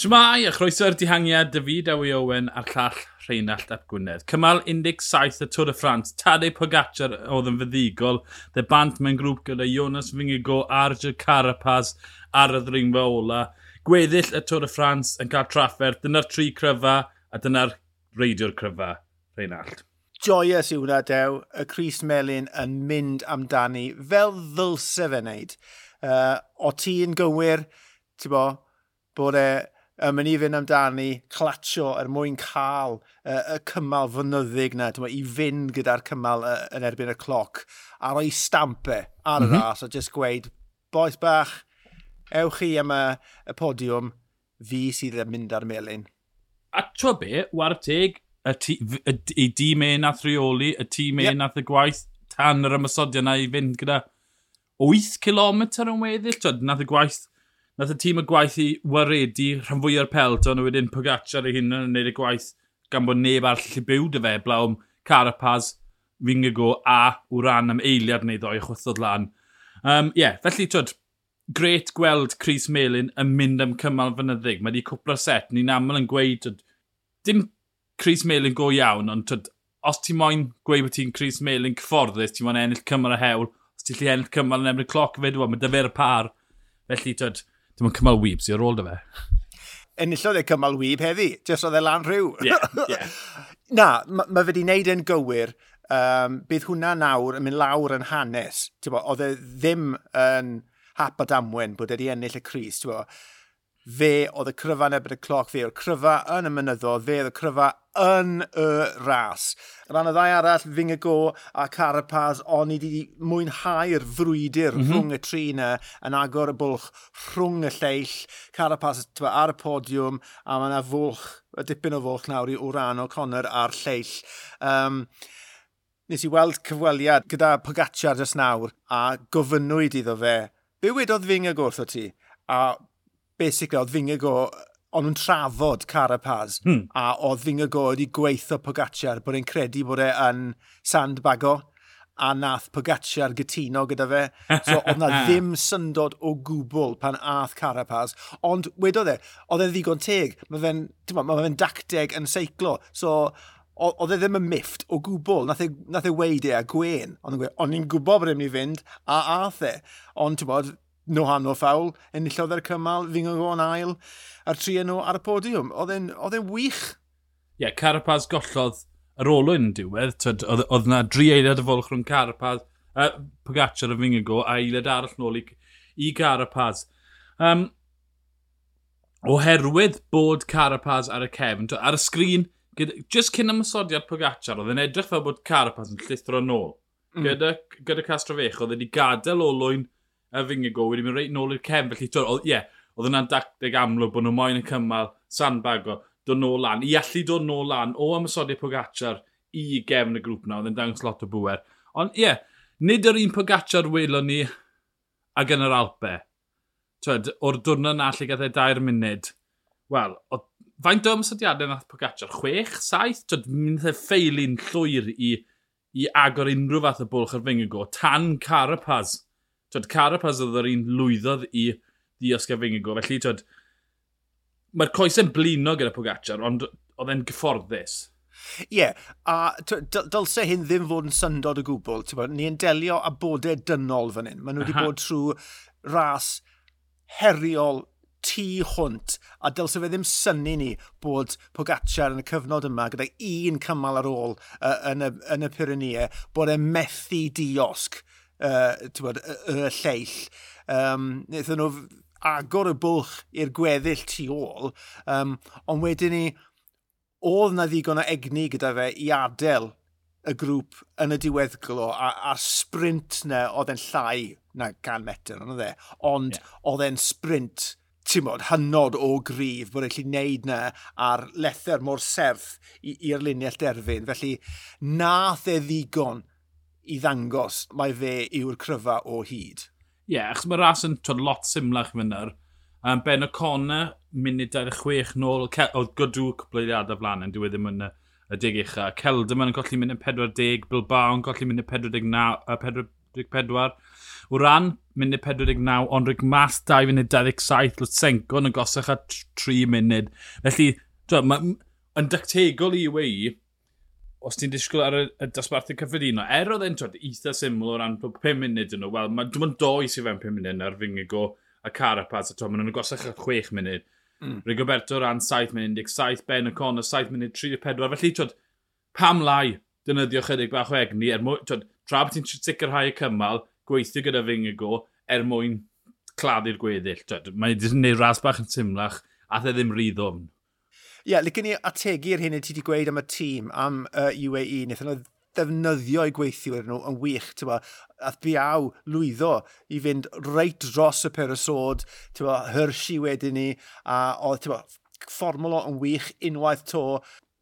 Siwmai a chroeso'r dihangiad David Ewy Owen a'r llall Rheinald Ap Gwynedd. Cymal 17 y Tôr y Ffrans, Tadeu Pogacar oedd yn fyddigol. Dde bant mewn grŵp gyda Jonas Fingigo, Arge Carapaz ar y ddringfa ola. Gweddill y Tôr y Ffrans yn cael trafferth. Dyna'r tri cryfa a dyna'r reidio'r cryfa, Rheinald. Joyous yw hwnna, Dew. Y Cris Melin yn mynd amdani fel ddylse fe wneud. Uh, o ti'n gywir, ti'n bo, bod e um, yn i fynd amdani, clatio er mwyn cael uh, y cymal fynyddig na, i fynd gyda'r cymal uh, yn erbyn y cloc, a roi stampau ar y mm -hmm. ras, a jyst gweud, boes bach, ewch chi am y, y podiwm, fi sydd yn mynd ar melin. A tro be, war teg, y, y, y dîm e nath reoli, y tîm e yep. nath y gwaith, tan yr ymysodiad na i fynd gyda 8 km yn weddill. Nath y gwaith nath y tîm y gwaith i waredu rhan fwy o'r pelton a wedyn Pogacar ei hunan yn gwneud y gwaith gan bod neb arall lle byw dy fe blawn Carapaz, Fingago a Wran am eiliad neu ddoi chwythodd lan. Um, yeah, felly, twyd, gret gweld Chris Melin yn mynd am cymal fynyddig. Mae wedi cwpla set. Ni'n aml yn gweud, twyd, dim Chris Melin go iawn, ond twyd, os ti moyn gweud bod ti'n Chris Melin cyfforddus, ti moyn ennill cymal y hewl, os ti'n lli ennill cymal yn emryd cloc fyd, wel, mae dyfer y par. Felly, twyd, Dim ond cymal wyb sy'n rôl dy fe. Enillodd e cymal wyb heddi, jyst oedd e lan rhyw. Yeah, yeah. Na, mae ma fe wedi wneud e'n gywir. Um, bydd hwnna nawr yn mynd lawr yn hanes. Oedd e ddim yn hap o damwen bod wedi ennill y Cris. Fe oedd y cryfa yn ebyd y cloc, fe oedd cryfa yn y mynyddodd, fe oedd y cryfa yn y ras. Rhan y ddau arall, Fingago a Carapaz, ond ni wedi mwynhau'r frwydr mm -hmm. rhwng y tri yna yn agor y bwlch rhwng y lleill. Carapaz twa, ar y podiwm a mae yna fwlch, y dipyn o fwlch nawr i Wran o Conor a'r lleill. Um, nes i weld cyfweliad gyda Pogacar jyst nawr a gofynnwyd iddo fe. Be wedodd Fingago o ti? A basically oedd Fingago ond nhw'n trafod Carapaz, hmm. a oedd fi'n go wedi gweithio Pogacar, bod e'n credu bod e yn sandbago, a nath Pogacar gytuno gyda fe. So, oedd na ddim syndod o gwbl pan ath Carapaz. Ond wedodd e, oedd e ddigon teg. Mae fe'n ma, fe dacteg yn seiclo. So, oedd e ddim yn mifft o gwbl. Nath e, nath e weid e a gwen. Ond o'n i'n gwybod bod e'n mynd i fynd, a ath e. Ond, ti'n bod, no han o ffawl, enillodd e'r cymal, ddingon o'n ail, a'r tri enw ar y podiwm. Oedd e'n wych. Ie, yeah, Carapaz gollodd yr olwyn diwedd. Oedd yna dri eiliad y folch rhwng Carapaz, uh, Pogacar a Fingago, a eiliad arall nôl i, i Carapaz. Um, oherwydd bod Carapaz ar y cefn, ar y sgrin, just cyn ymwysodiad Pogacar, oedd yn edrych fel bod Carapaz yn llithro nôl. Mm. Gyda, gyda Castro Fech, oedd wedi gadael olwyn y fingigo, wedi mynd reit nôl i'r cefn. Felly, ie, yeah, oedd yna'n dactig amlwg bod nhw moyn yn cymal, sandbag o, dod nôl lan. I allu dod nôl lan o ymwysodiad Pogacar i gefn y grŵp na, oedd yn dangos lot o bwer. Ond ie, yeah, nid yr un Pogacar welon ni ag yn yr Alpe. Twed, o'r diwrnod na lle gath ei dair munud, wel, faint o ymwysodiadau nath Pogacar? Chwech, saith? Twed, mynd e ffeili'n llwyr i, i agor unrhyw fath o bwlch ar fyngig o, tan Carapaz Twyd, Carapaz oedd yr un lwyddodd i ddiosgafengigo. Felly, twyd, mae'r coesau'n blino gyda Pogacar, ond oedd e'n gyfforddus. Ie, yeah, a dylse hyn ddim fod yn syndod o gwbl. Ni'n delio â bodau e dynol fan hyn. Maen nhw wedi bod trwy ras heriol tu hwnt, a dylse fe ddim syni ni bod Pogacar yn y cyfnod yma gyda un cymal ar ôl uh, yn, y, yn y Pyrenea, bod e methu diosg uh, bod, y, y lleill. Um, Nethon nhw agor y bwlch i'r gweddill tu ôl, um, ond wedyn ni, oedd na ddigon o egni gyda fe i adael y grŵp yn y diweddglo a, a sprint na oedd e'n llai na 100 metr, ond oedd e. Ond yeah. oedd e'n sprint, ti'n bod, hynod o grif bod e'n lli wneud na ar lether mor serth i'r luniau derfyn. Felly, nath e ddigon i ddangos mae fe yw'r cryfa o hyd. Ie, yeah, achos mae ras yn twyd, lot symlach fyny'r. Um, ben O'Connor, munud 26 nôl, oedd godw cwpleiliadau flan yn diwedd ddim yn y, y dig ucha. Celderman yn golli mynd yn 40, Bilbao yn golli mynd yn 49, 44. O ran munud 49, ond rwy'n mas 2 munud 27, Lutsenko yn gosach at 3 munud. Felly, dwi, mae, yn dactegol i wei, os ti'n disgwyl ar y, y dosbarthu cyffredinol, er oedd e'n twyd eitha syml o ran 5 munud yn nhw, wel, mae dim ond doi sy'n fewn 5 munud na'r Fingigo a Carapaz, a twyd, maen nhw'n gosach 6 munud. Mm. Rigoberto ran 7 munud 17, Ben y O'Connor 7 munud 34, felly twyd, pam lai dynyddio chydig bach o egni, er mwyn, twyd, tra bod ti'n sicrhau y cymal, gweithio gyda Fingigo, er mwyn claddu'r gweddill. Twyd, mae wedi gwneud ras bach yn symlach, a dde ddim rhyddom. Ie, yeah, lygen ni ategu'r hyn y ti wedi gweud am y tîm, am uh, UAE, wnaethon nhw ddefnyddio eu gweithiwr nhw yn wych, ti'n ath biaw lwyddo i fynd reit dros y perysod, ti'n bo, Hershey wedyn ni, a oedd, ti'n bo, fformulo yn wych unwaith to,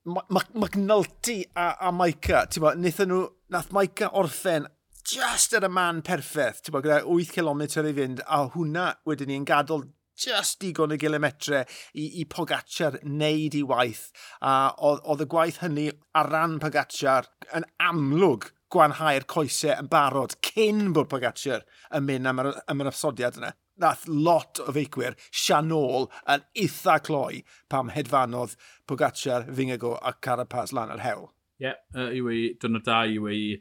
McNulty a, a Maica, ti'n bo, nithon nhw, nath Maica orffen just ar y man perffaith, ti'n bo, gyda 8 km i fynd, a hwnna wedyn ni'n gadael just digon y gilometre i, i Pogacar wneud i waith. A oedd y gwaith hynny ar ran Pogacar yn amlwg gwanhau'r coesau yn barod cyn bod Pogacar yn mynd am yr, am yr ysodiad yna. Nath lot o feicwyr sianol yn eitha cloi pam hedfanodd Pogacar, Fingago a Carapaz lan yr hewl. Ie, yeah, uh, i ei, dyna da i wei.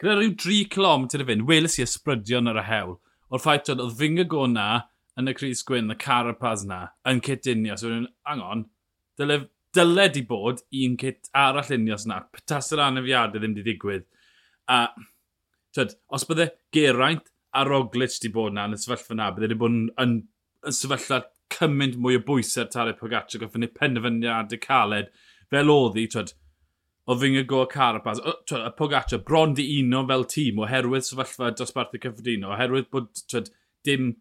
Gyda rhyw 3 clom ti'n fynd, weles i ysbrydion ar y hewl. O'r ffaith oedd Fingago na, yn y Cris Gwyn, y Carapaz na, yn cit unios. Wedyn, angon, dyle, dyle di bod un cit arall unios na. Tas yr anafiadau ddim wedi digwydd. A, tyd, os bydde Geraint a Roglic di bod na yn y sefyllfa na, bydde di bod yn, yn, yn sefyllfa cymaint mwy o bwysau'r Tare Pogacar goffyn ni penderfyniadau caled fel oedd hi, twyd, o fyng y go Carapaz, o, y Pogacar bron di uno fel tîm oherwydd sefyllfa dosbarthu cyffredinol, oherwydd bod twyd, dim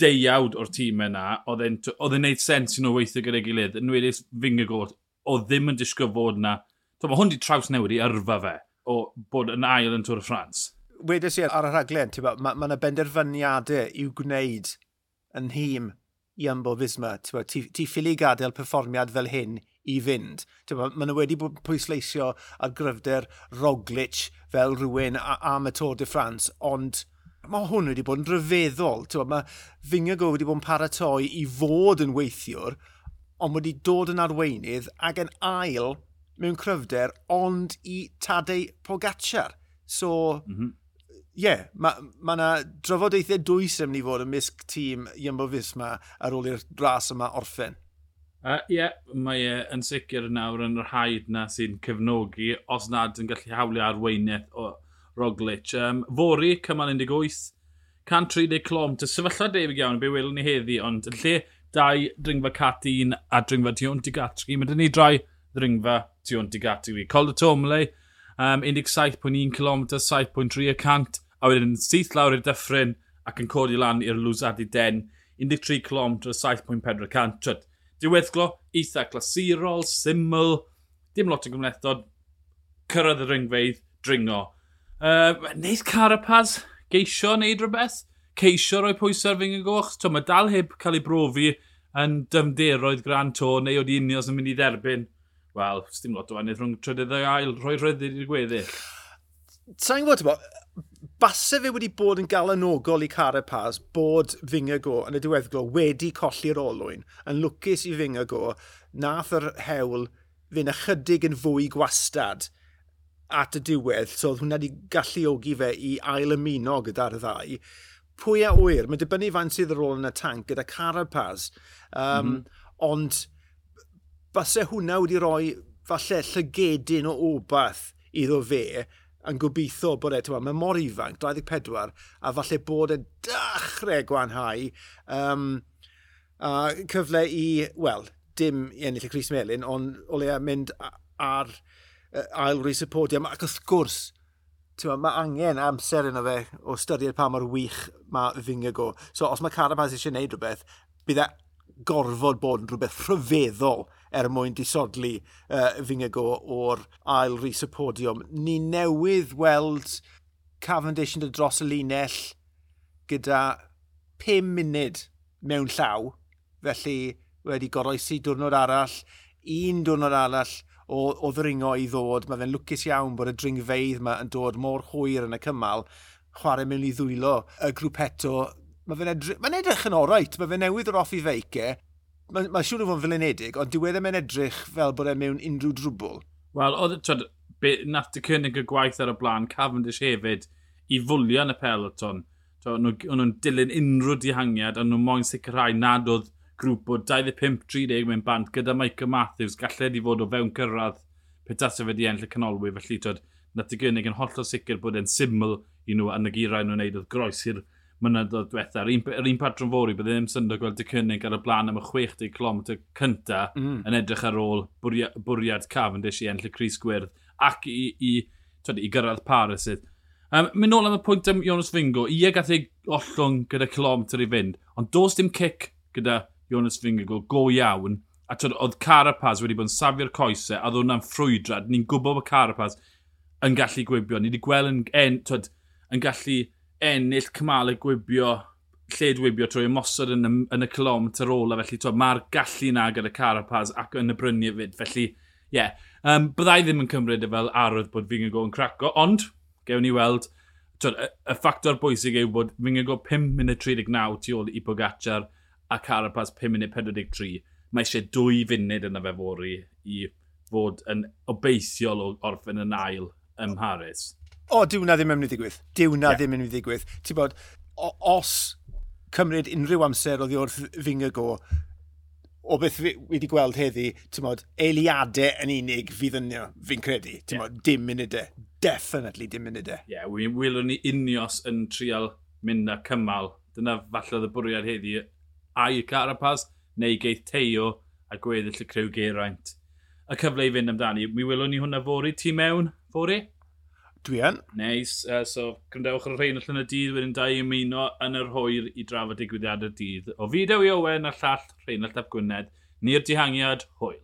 deiawd o'r tîm yna, oedd e'n neud sens i nhw weithio gyda'i gilydd, yn wedi Fingergord, o ddim yn disgo fod yna. So, Mae hwn di traws newid i yrfa fe o bod yn ail yn Tŵr y Ffrans. Wedes i ar y rhaglen, mae yna ma, ma benderfyniadau i'w gwneud yn hym i ymbo Fisma. Ti, ti ffili gadael perfformiad fel hyn i fynd. Mae yna wedi bod pwysleisio ar gryfder Roglic fel rhywun am y Tôr de France, ond mae hwn wedi bod yn rhyfeddol. Mae Fingago wedi bod yn paratoi i fod yn weithiwr, ond wedi dod yn arweinydd ac yn ail mewn cryfder, ond i Tadei Pogacar. So, mhm. ie, mm -hmm. yeah, mae ma yna ma drafodaethau dwys yn mynd i fod yn misg tîm Iambo Fisma ar ôl i'r ras yma orffen. Ie, uh, yeah, mae e yn sicr nawr yn yr haid na sy'n cefnogi, os nad yn gallu hawlio arweiniaeth o, Roglic. Um, fori, cymal 18, 130 clom. Dy sefyllfa debyg iawn, be welwn ni heddi, ond yn lle dau dringfa cat un a dringfa Dion Digatri, mae dyn ni drai dringfa ddringfa Dion Digatri. Col y tomle, um, 17.1 km, 7.3 cant, a wedyn syth lawr i'r dyffryn ac yn codi lan i'r Lwzadi Den, 13 km, 7.4 cant. Diweddglo, eitha glasurol, syml, dim lot o gymlethdod, cyrraedd y ringfeidd, dringo. Uh, neis Carapaz, geisio wneud rhywbeth, ceisio roi pwysau ar fyng y goch. To, mae dal heb cael ei brofi yn dymderoedd gran to, neu oedd unios yn mynd i dderbyn. Wel, sdim lot o wanydd rhwng trydydd a ail, rhoi rhyddid i'r gweddill. Sa'n gwybod, bo, base fe wedi bod yn galanogol i Carapaz bod Fingago yn y diweddglo wedi colli'r olwyn, yn lwcus i Fingago, nath yr hewl fynd ychydig yn fwy gwastad at y diwedd, so oedd hwnna wedi galluogi fe i ail ymuno gyda'r ddau. Pwy a wyr, mae'n dibynnu fan sydd ar ôl yn y tank gyda Carapaz, um, mm -hmm. ond basau hwnna wedi rhoi falle llygedyn o obath iddo fe yn gobeithio bod e, tywa, mae mor ifanc, 24, a falle bod e dachrau gwanhau um, a cyfle i, wel, dim i ennill y Cris Melin, ond o leia mynd ar ail rhoi supportio. Ac wrth gwrs, ma, mae angen amser yna fe o styried pa mor wych mae Fingago. So os mae Carapaz eisiau gwneud rhywbeth, bydd e gorfod bod yn rhywbeth rhyfeddol er mwyn disodli uh, Fingago o'r ail rhys y podiwm. Ni newydd weld Cavendish yn dod dros y linell gyda 5 munud mewn llaw, felly wedi goroesi diwrnod arall, un diwrnod arall o, o ddringo i ddod. Mae fe'n lwcus iawn bod y dringfeidd yma yn dod mor hwyr yn y cymal, chwarae mewn i ddwylo y grwpeto. Mae fe'n edrych, mae edrych yn orait, mae fe newydd o'r offi feice. Mae ma siŵr o fod yn fylunedig, ond diwedd e'n edrych fel bod e mewn unrhyw drwbl. Wel, oedd, twyd, be, nath dy cynnig y gwaith ar y blaen, Cavendish hefyd, i fwlio yn y peloton. O'n nhw'n dilyn unrhyw dihangiad, ond nhw'n moyn sicrhau nad oedd grŵp o 25-30 mewn band gyda Michael Matthews, gallai fod o fewn cyrraedd petasa fe di enll y canolwyr, felly tyd, na ti gynnig yn hollol sicr bod e'n syml i nhw yn y girain nhw'n neud oedd groes i'r mynyddoedd diwetha. Yr un, yr un patrwm fori, bydd e ddim syndod gweld y cynnig ar y blaen am y 60 km cynta mm. yn edrych ar ôl bwriad, bwriad Cavendish i enll y Cris Gwyrdd ac i, i, twyd, i gyrraedd Paris. Um, mynd nôl am y pwynt am Jonas Fingo, i e gath ei ollwng gyda kilometr i fynd, ond does dim cic gyda Jonas Fingergol go iawn. A tyd, oedd Carapaz wedi bod yn safio'r coesau, a ddod hwnna'n ffrwydrad. Ni'n gwybod bod Carapaz yn gallu gwibio. Ni wedi gweld yn, en, tyd, yn gallu ennill cymal y gwibio, lled wibio trwy ymosod yn, y, yn y kilometr ola. Felly mae'r gallu na gyda Carapaz ac yn y brynu fyd. Felly, ie. Yeah. Um, byddai ddim yn cymryd y fel arwydd bod fi'n go yn craco, ond gewn ni weld twyd, y, y ffactor bwysig yw bod fi'n go 5 munud 39 tu ôl i Pogacar a Carapaz 5 munud 43. Mae eisiau dwy funud yna fe fori i fod yn obeithiol o orffen yn ail ym Mharis. O, diw na ddim yn mynd i ddigwydd. Diw na yeah. ddim yn mynd i ddigwydd. Ti'n bod, os cymryd unrhyw amser oedd i wrth fyng y go, o beth fi wedi gweld heddi, ti'n bod, eiliadau yn unig fydd yn fi'n credu. Ti'n yeah. bod, dim munudau. E. Definitely dim munudau. E. Ie, yeah, wylwn ni unios yn trial mynd â cymal. Dyna falle oedd y bwriad heddi a'i Carapaz neu geith Teo a gweddill y crew geraint. Y cyfle i fynd amdani, mi wylwn ni hwnna fori, ti mewn, fori? Dwi yn. Neis, nice. uh, so gwrandewch ar y rhain allan y dydd wedyn da i ymuno yn yr hwyr i drafod digwyddiad y dydd. O fideo i Owen a llall Rheinald Ap Gwynedd, ni'r dihangiad hwyl.